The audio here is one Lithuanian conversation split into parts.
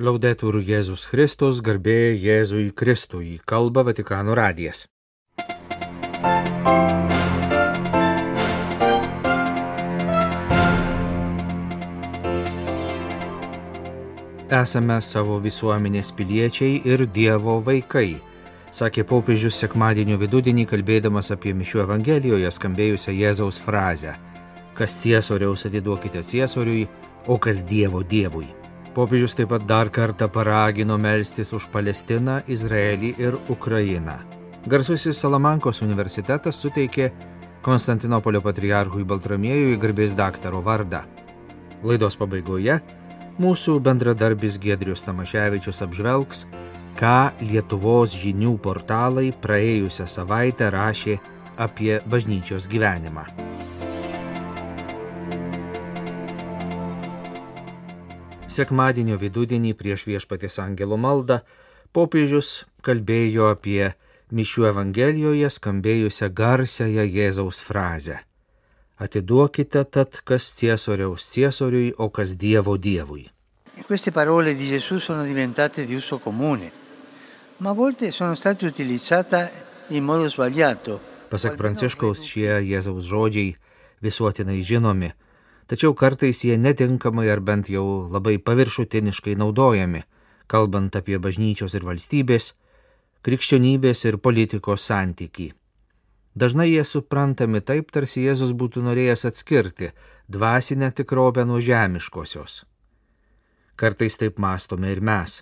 Laudetur Jėzus Kristus, garbė Jėzui Kristui, kalba Vatikano radijas. Esame savo visuomenės piliečiai ir Dievo vaikai, sakė popiežius sekmadienio vidudienį kalbėdamas apie Mišių Evangelijoje skambėjusią Jėzaus frazę kas ciesoriaus atiduokite ciesoriui, o kas Dievo Dievui. Popiežius taip pat dar kartą paragino melstis už Palestiną, Izraelį ir Ukrainą. Garsusis Salamankos universitetas suteikė Konstantinopolio patriarchui Baltramiejui garbės daktaro vardą. Laidos pabaigoje mūsų bendradarbis Gedrius Tamaševičius apžvelgs, ką Lietuvos žinių portalai praėjusią savaitę rašė apie bažnyčios gyvenimą. Sekmadienio vidudienį prieš viešpatės angelo maldą popiežius kalbėjo apie Mišių Evangelijoje skambėjusią garsiąją Jėzaus frazę. Atiduokite tad, kas ciesoriaus ciesoriui, o kas Dievo Dievui. Queste parole di Gesù sono diventate di uso comune, ma a volte sono state utilizzate in modo sbagliato. Pasak Pranciškaus šie Jėzaus žodžiai visuotinai žinomi, tačiau kartais jie netinkamai ar bent jau labai paviršutiniškai naudojami, kalbant apie bažnyčios ir valstybės, krikščionybės ir politikos santyki. Dažnai jie suprantami taip, tarsi Jėzus būtų norėjęs atskirti dvasinę tikrovę nuo žemiškosios. Kartais taip mastome ir mes.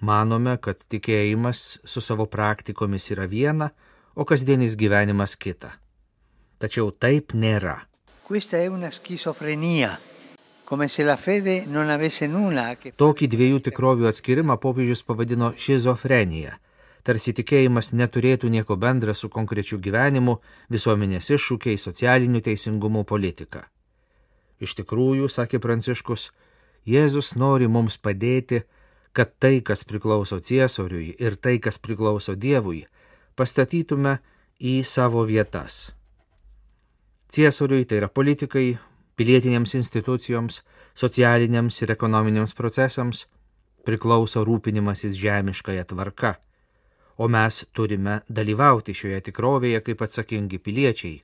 Manome, kad tikėjimas su savo praktikomis yra viena, o kasdienis gyvenimas kita. Tačiau taip nėra. Questa è una schizofrenia, Tokį dviejų tikrovių atskirimą popiežius pavadino šizofrenija. Tarsi tikėjimas neturėtų nieko bendra su konkrečiu gyvenimu, visuomenės iššūkiai, socialiniu teisingumu, politika. Iš tikrųjų, sakė Pranciškus, Jėzus nori mums padėti, kad tai, kas priklauso ciesoriui ir tai, kas priklauso Dievui, pastatytume į savo vietas. Ciesoriui tai yra politikai, pilietinėms institucijoms, socialiniams ir ekonominiams procesams priklauso rūpinimasis žemiškąją tvarka, o mes turime dalyvauti šioje tikrovėje kaip atsakingi piliečiai,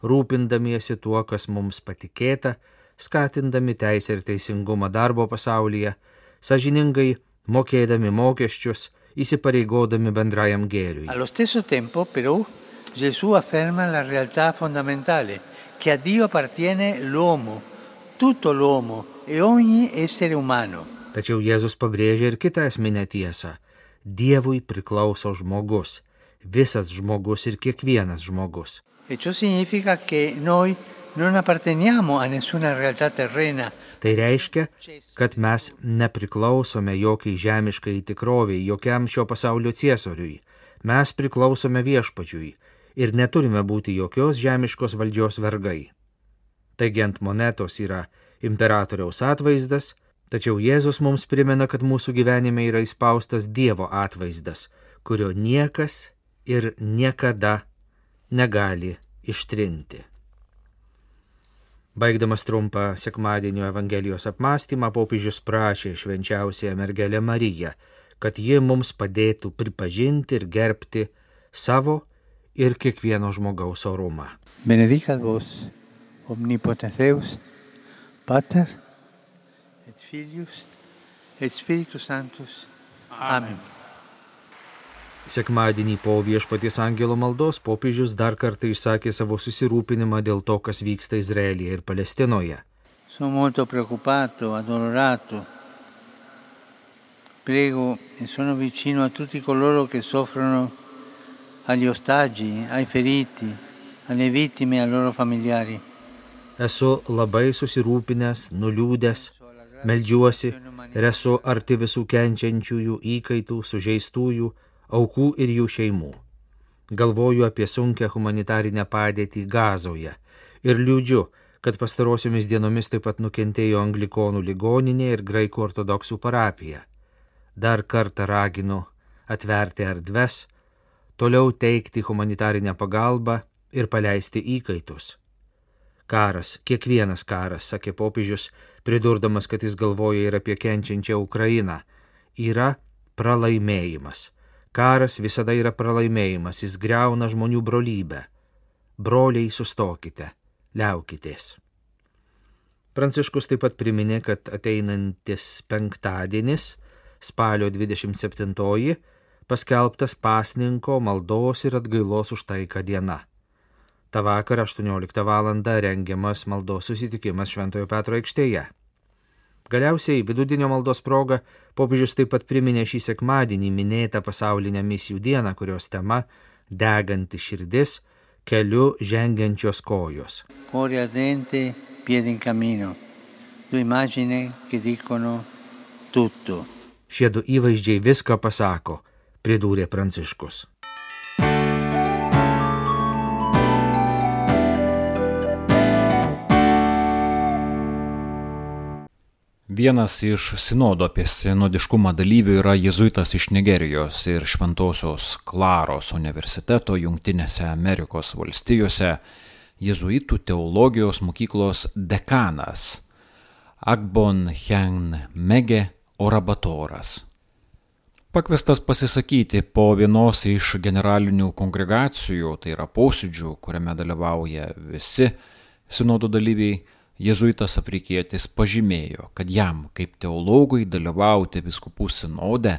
rūpindamiesi tuo, kas mums patikėta, skatindami teisę ir teisingumą darbo pasaulyje, sažiningai mokėdami mokesčius, įsipareigodami bendrajam gėriui. Allo stesso tempo, però, Gesù afferma la realtà fondamentale, che a Dio appartiene l'uomo, tutto l'uomo e ogni essere umano. Tačiau Jėzus pabrėžia ir kitą esminę tiesą. Dievui priklauso žmogus, visas žmogus ir kiekvienas žmogus. E ciò significa che noi non apparteniamo a nessuna realtà terrena. Tai reiškia, kad mes nepriklausome jokiai žemiškai tikroviai, jokiam šio pasaulio ciesoriui. Mes priklausome viešpačiui ir neturime būti jokios žemiškos valdžios vergai. Taigi ant monetos yra imperatoriaus atvaizdas, tačiau Jėzus mums primena, kad mūsų gyvenime yra įspaustas Dievo atvaizdas, kurio niekas ir niekada negali ištrinti. Baigdamas trumpą sekmadienio Evangelijos apmąstymą, popiežius prašė švenčiausiąją mergelę Mariją, kad ji mums padėtų pripažinti ir gerbti savo ir kiekvieno žmogaus orumą. Benedicat vos, omnipotens Deus, Pater, et Filius, et Spiritus Sanctus. Amen. Sekmadienį po viešpaties angelo maldos popiežius dar kartą išsakė savo susirūpinimą dėl to, kas vyksta Izraelyje ir Palestinoje. Prego e sono vicino a tutti coloro che soffrono, agli ostaggi, ai feriti, alle vittime e ai loro familiari. Esu labai susirūpinęs, nuliūdęs, meldžiuosi ir esu arti visų kenčiančiųjų, įkaitų, sužeistųjų, aukų ir jų šeimų. Galvoju apie sunkę humanitarinę padėtį Gazoje ir liūdžiu, kad pastarosiomis dienomis taip pat nukentėjo anglikonų ligoninė ir graikų ortodoksų parapija. Dar kartą raginu atverti erdves, toliau teikti humanitarinę pagalbą ir paleisti įkaitus. Karas, kiekvienas karas, sakė popiežius, pridurdamas, kad jis galvoja ir apie kenčiančią Ukrainą, yra pralaimėjimas. Karas visada yra pralaimėjimas, jis greuna žmonių brolybę. Broliai, sustokite, liaukitės. Pranciškus taip pat priminė, kad ateinantis penktadienis, spalio 27-oji, paskelbtas pasninko maldos ir atgailos už taiką diena. Ta vakar 18 val. rengiamas maldos susitikimas Šventojo Petro aikštėje. Galiausiai vidudienio maldos proga popiežius taip pat priminė šį sekmadienį minėtą pasaulinę misijų dieną, kurios tema - deganti širdis, keliu žengiančios kojos. Cuore ardente, piedi in cammino. Due immagini che dicono tutto. Šie du įvaizdžiai viską pasako, pridūrė Pranciškus. Vienas iš sinodo apie sinodiškumą dalyvių yra jėzuitas iš Nigerijos ir Šventosios Klaros universiteto Junktinėse Amerikos valstijose jėzuitų teologijos mokyklos dekanas Agbon Hen Mege Orabatoras. Pakvestas pasisakyti po vienos iš generalinių kongregacijų, tai yra posėdžių, kuriame dalyvauja visi sinodo dalyviai, jėzuitas afrikietis pažymėjo, kad jam kaip teologui dalyvauti viskupų sinode,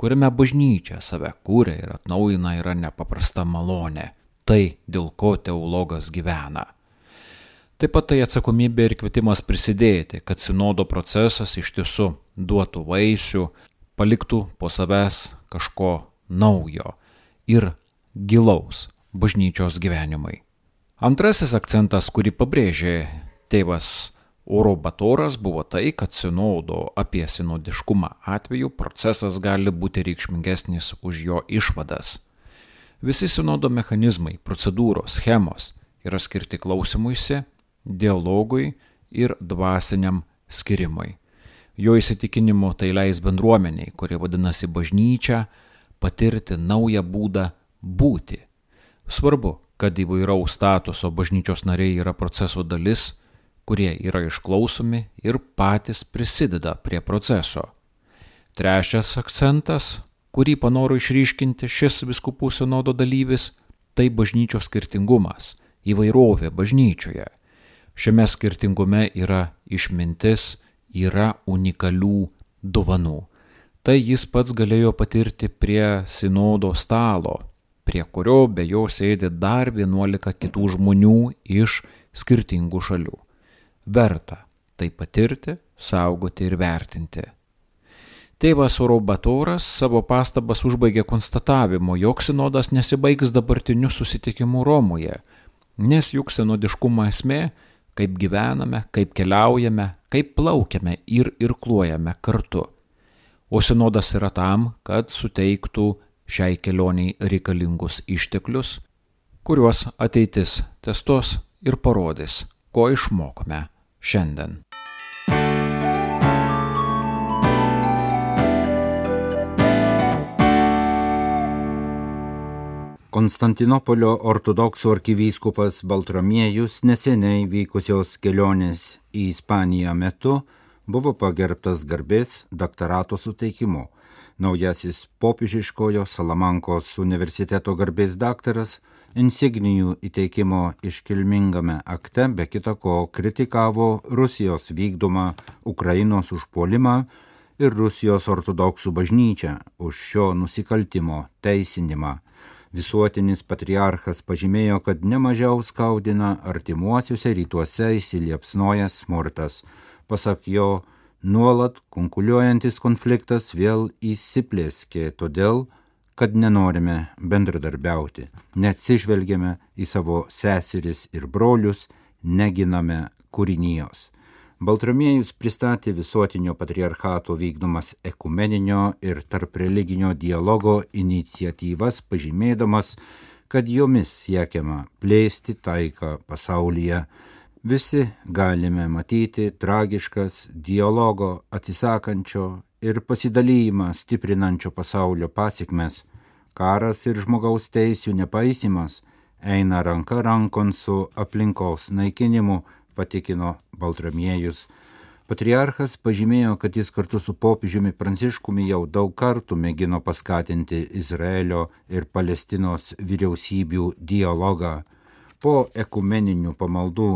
kuriame bažnyčia save kūrė ir atnaujina, yra nepaprasta malonė tai, dėl ko teologas gyvena. Taip pat tai atsakomybė ir kvietimas prisidėti, kad sinodo procesas iš tiesų duotų vaisių, paliktų po savęs kažko naujo ir gilaus bažnyčios gyvenimui. Antrasis akcentas, kurį pabrėžė tėvas Oro Batoras, buvo tai, kad sinodo apie sinodiškumą atveju procesas gali būti reikšmingesnis už jo išvadas. Visi sinodo mechanizmai, procedūros, schemos yra skirti klausimuisi, dialogui ir dvasiniam skirimui. Jo įsitikinimu tai leis bendruomeniai, kurie vadinasi bažnyčia, patirti naują būdą būti. Svarbu, kad įvairaus statuso bažnyčios nariai yra proceso dalis, kurie yra išklausomi ir patys prisideda prie proceso. Trečias akcentas kurį panoro išryškinti šis viskupų sinodo dalyvis, tai bažnyčios skirtingumas, įvairovė bažnyčioje. Šiame skirtingume yra išmintis, yra unikalių dovanų. Tai jis pats galėjo patirti prie sinodo stalo, prie kurio be jo sėdi dar 11 kitų žmonių iš skirtingų šalių. Verta tai patirti, saugoti ir vertinti. Tėvas Orobatoras savo pastabas užbaigė konstatavimu, jog sinodas nesibaigs dabartiniu susitikimu Romoje, nes juk sinodiškumo esmė - kaip gyvename, kaip keliaujame, kaip plaukiame ir irkluojame kartu. O sinodas yra tam, kad suteiktų šiai kelioniai reikalingus išteklius, kuriuos ateitis testos ir parodys, ko išmokome šiandien. Konstantinopolio ortodoksų arkivyskupas Baltramiejus neseniai vykusios kelionės į Ispaniją metu buvo pagerbtas garbės daktarato suteikimu. Naujasis popiežiškojo Salamankos universiteto garbės daktaras insignijų įteikimo iškilmingame akte be kita ko kritikavo Rusijos vykdomą Ukrainos užpuolimą ir Rusijos ortodoksų bažnyčią už šio nusikaltimo teisinimą. Visuotinis patriarchas pažymėjo, kad nemažiau skaudina artimuosiuose rytuose įsiliepsnojas smurtas. Pasak jo, nuolat konkuliuojantis konfliktas vėl įsiplėskė todėl, kad nenorime bendradarbiauti, neatsižvelgiame į savo seseris ir brolius, neginame kūrinijos. Baltramiejus pristatė visuotinio patriarchato vykdomas ekumeninio ir tarp religinio dialogo iniciatyvas, pažymėdamas, kad jomis siekiama plėsti taiką pasaulyje. Visi galime matyti tragiškas dialogo atsisakančio ir pasidalymą stiprinančio pasaulio pasiekmes. Karas ir žmogaus teisų nepaisimas eina ranka rankon su aplinkos naikinimu, patikino Baltramiejus. Patriarchas pažymėjo, kad jis kartu su popiežiumi Pranciškumi jau daug kartų mėgino paskatinti Izraelio ir Palestinos vyriausybių dialogą. Po ekumeninių pamaldų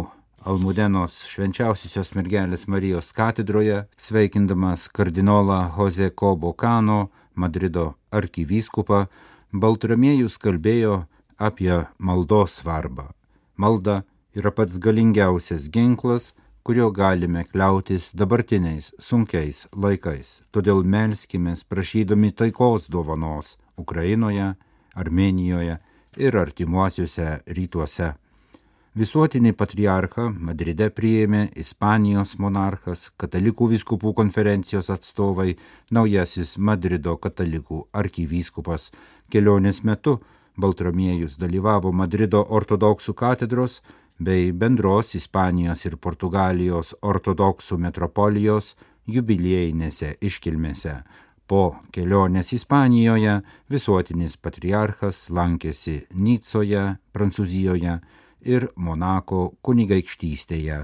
Almudenos švenčiausiosios mergelės Marijos katedroje, sveikindamas kardinolą Jose Kobo Kano, Madrido arkivyskupą, Baltramiejus kalbėjo apie maldos svarbą. Malda yra pats galingiausias ginklas, kurio galime kliautis dabartiniais sunkiais laikais. Todėl melskime prašydami taikos dovanos Ukrainoje, Armenijoje ir artimuosiuose rytuose. Visuotinį patriarchą Madride priėmė Ispanijos monarchas, katalikų viskupų konferencijos atstovai, naujasis Madrido katalikų arkivyskupas. Kelionės metu Baltramiejus dalyvavo Madrido ortodoksų katedros bei bendros Ispanijos ir Portugalijos ortodoksų metropolijos jubiliejinėse iškilmėse. Po kelionės Ispanijoje visuotinis patriarchas lankėsi Nicoje, Prancūzijoje ir Monako kunigaikštystėje.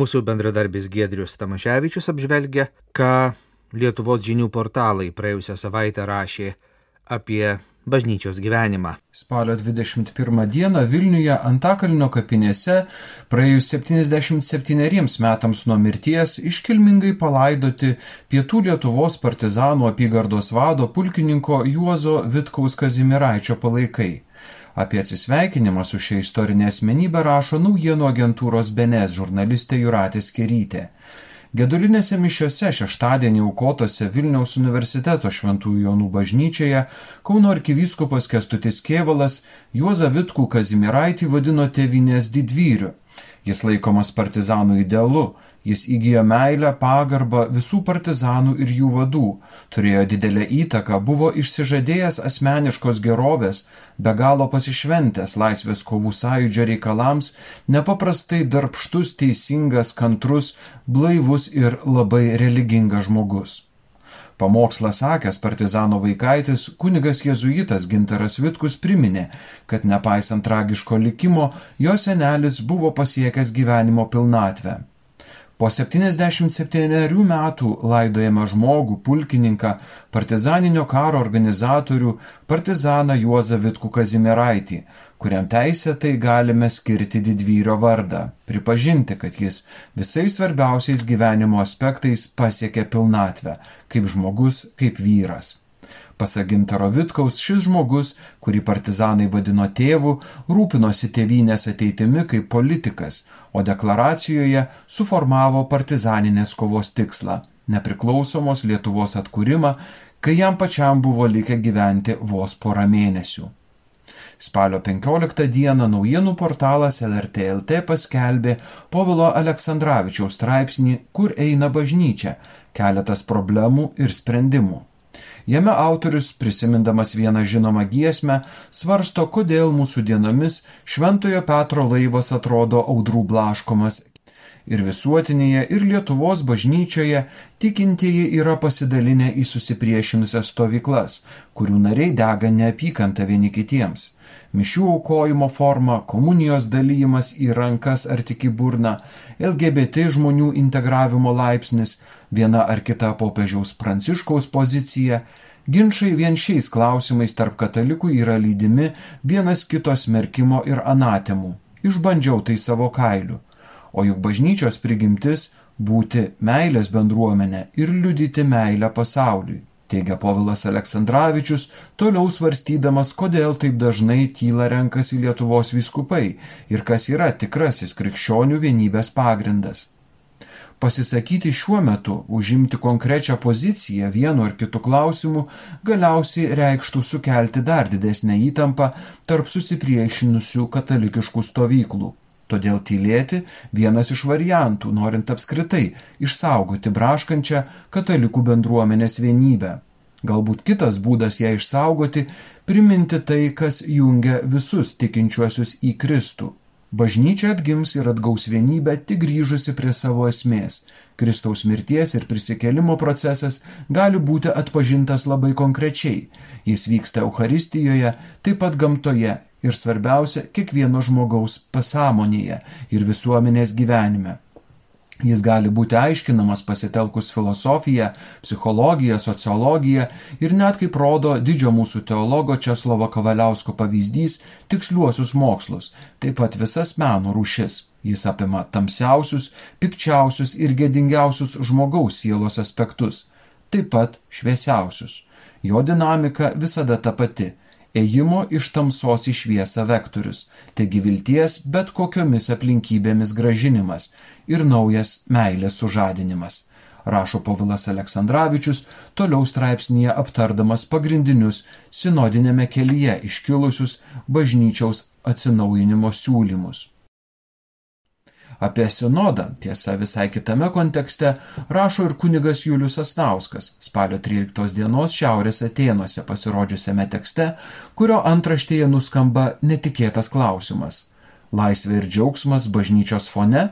Mūsų bendradarbis Gedrius Tamaševičius apžvelgia, ką Lietuvos žinių portalai praėjusią savaitę rašė apie bažnyčios gyvenimą. Spalio 21 dieną Vilniuje Antakalnio kapinėse praėjus 77 metams nuo mirties iškilmingai palaidoti pietų Lietuvos partizanų apygardos vado pulkininko Juozo Vitkaus Kazimiraičio palaikai. Apie atsisveikinimą su šia istorinė asmenybė rašo naujienų agentūros Benes žurnalistė Juratė Skerytė. Gedulinėse mišiose šeštadienį aukotose Vilniaus universiteto Šventųjų Jonų bažnyčioje Kauno arkivyskupas Kestutis Kievalas Juozą Vitkų Kazimiraitį vadino tevinės didvyriu. Jis laikomas partizanų idealu, jis įgyjo meilę, pagarbą visų partizanų ir jų vadų, turėjo didelę įtaką, buvo išsižadėjęs asmeniškos gerovės, be galo pasišventęs laisvės kovų sąjūdžio reikalams, nepaprastai darbštus, teisingas, kantrus, blaivus ir labai religingas žmogus. Pamokslą sakęs partizano vaikaitis kunigas jėzuitas Gintaras Vitkus priminė, kad nepaisant tragiško likimo, jo senelis buvo pasiekęs gyvenimo pilnatvę. Po 77 metų laidojame žmogų, pulkininką, partizaninio karo organizatorių, partizaną Juozą Vitkų Kazimiraitį, kuriam teisėtai galime skirti didvyrio vardą, pripažinti, kad jis visais svarbiausiais gyvenimo aspektais pasiekė pilnatvę, kaip žmogus, kaip vyras. Pasak Gintaro Vitkaus, šis žmogus, kurį partizanai vadino tėvu, rūpinosi tėvynės ateitimi kaip politikas, o deklaracijoje suformavo partizaninės kovos tikslą - nepriklausomos Lietuvos atkūrimą, kai jam pačiam buvo likę gyventi vos porą mėnesių. Spalio 15 dieną naujienų portalas LRTLT paskelbė Povilo Aleksandраvičiaus straipsnį Kur eina bažnyčia - keletas problemų ir sprendimų. Jame autorius, prisimindamas vieną žinomą giesmę, svarsto, kodėl mūsų dienomis Šventojo Petro laivas atrodo audrų blaškomas ir visuotinėje, ir Lietuvos bažnyčioje tikintieji yra pasidalinę į susipriešinusias stovyklas, kurių nariai dega neapykantą vieni kitiems. Mišių aukojimo forma, komunijos dalymas į rankas ar tik į burną, LGBT žmonių integravimo laipsnis, viena ar kita popiežiaus pranciškaus pozicija, Ginčiai vien šiais klausimais tarp katalikų yra lydimi vienas kito smerkimo ir anatemų. Išbandžiau tai savo kailiu. O juk bažnyčios prigimtis būti meilės bendruomenė ir liudyti meilę pasauliui. Teigia Povilas Aleksandраvičius, toliau svarstydamas, kodėl taip dažnai tyla renkasi Lietuvos viskupai ir kas yra tikrasis krikščionių vienybės pagrindas. Pasisakyti šiuo metu, užimti konkrečią poziciją vienu ar kitu klausimu, galiausiai reikštų sukelti dar didesnę įtampą tarp susipriešinusių katalikiškų stovyklų. Todėl tylėti vienas iš variantų, norint apskritai išsaugoti braškančią katalikų bendruomenės vienybę. Galbūt kitas būdas ją išsaugoti - priminti tai, kas jungia visus tikinčiuosius į Kristų. Bažnyčia atgims ir atgaus vienybę tik grįžusi prie savo esmės. Kristaus mirties ir prisikelimo procesas gali būti atpažintas labai konkrečiai. Jis vyksta Euharistijoje, taip pat gamtoje ir svarbiausia, kiekvieno žmogaus pasąmonėje ir visuomenės gyvenime. Jis gali būti aiškinamas pasitelkus filosofiją, psichologiją, sociologiją ir net kaip rodo didžio mūsų teologo Česlovo Kavaliausko pavyzdys tiksliuosius mokslus, taip pat visas meno rūšis. Jis apima tamsiausius, pikčiausius ir gėdingiausius žmogaus sielos aspektus, taip pat šviesiausius. Jo dinamika visada ta pati ėjimo iš tamsos į šviesą vektorius, taigi vilties bet kokiomis aplinkybėmis gražinimas ir naujas meilės sužadinimas. Rašo Povilas Aleksandраvičius, toliau straipsnėje aptardamas pagrindinius sinodinėme kelyje iškilusius bažnyčiaus atsinaujinimo siūlymus. Apie sinodą, tiesa visai kitame kontekste, rašo ir kunigas Julius Asnauskas spalio 13 dienos Šiaurės Atenuose pasirodžiusiame tekste, kurio antraštėje nuskamba netikėtas klausimas. Laisvė ir džiaugsmas bažnyčios fone?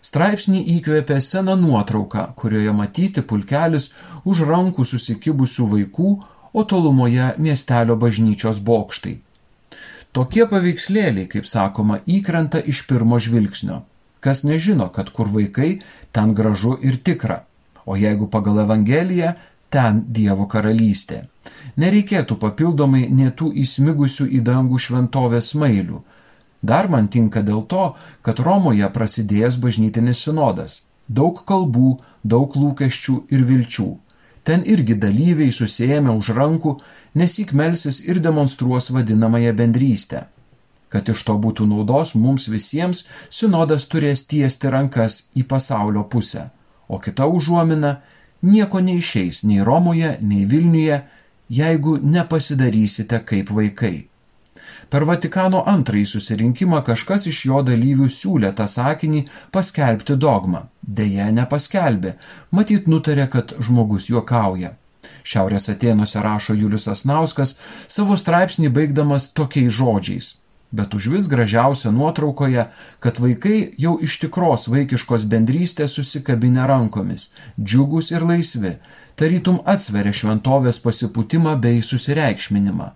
Straipsnį įkvėpė sena nuotrauka, kurioje matyti pulkelis už rankų susikibusių vaikų, o tolumoje miestelio bažnyčios bokštai. Tokie paveikslėliai, kaip sakoma, įkrenta iš pirmo žvilgsnio. Kas nežino, kad kur vaikai, ten gražu ir tikra. O jeigu pagal Evangeliją, ten Dievo karalystė. Nereikėtų papildomai netų įsmigusių į dangų šventovės mailių. Dar man tinka dėl to, kad Romoje prasidėjęs bažnytinis sinodas. Daug kalbų, daug lūkesčių ir vilčių. Ten irgi dalyviai susijęme už rankų, nesik melsis ir demonstruos vadinamąją bendrystę. Kad iš to būtų naudos mums visiems, sinodas turės tiesti rankas į pasaulio pusę. O kita užuomina - nieko neišeis nei Romoje, nei Vilniuje, jeigu nepasidarysite kaip vaikai. Per Vatikano antrąjį susirinkimą kažkas iš jo dalyvių siūlė tą sakinį paskelbti dogmą. Deja, nepaskelbė. Matyt, nutarė, kad žmogus juokauja. Šiaurės Atenuose rašo Julius Asnauskas savo straipsnį baigdamas tokiais žodžiais bet užvis gražiausia nuotraukoje, kad vaikai jau iš tikros vaikiškos bendrystės susikabinę rankomis, džiugus ir laisvi, tarytum atsveria šventovės pasipūtimą bei susireikšminimą.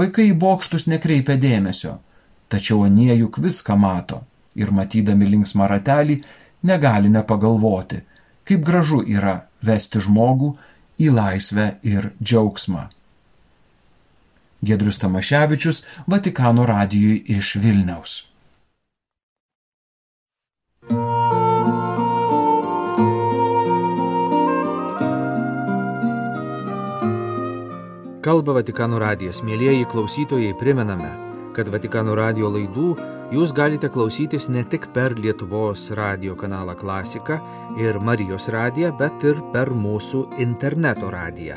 Vaikai į bokštus nekreipia dėmesio, tačiau anie juk viską mato ir matydami linksmą ratelį negali nepagalvoti, kaip gražu yra vesti žmogų į laisvę ir džiaugsmą. Gedrius Tamaševičius Vatikano radijui iš Vilniaus. Kalba Vatikano radijas. Mėlyjeji klausytojai, primename, kad Vatikano radijo laidų jūs galite klausytis ne tik per Lietuvos radio kanalą Klasika ir Marijos radiją, bet ir per mūsų interneto radiją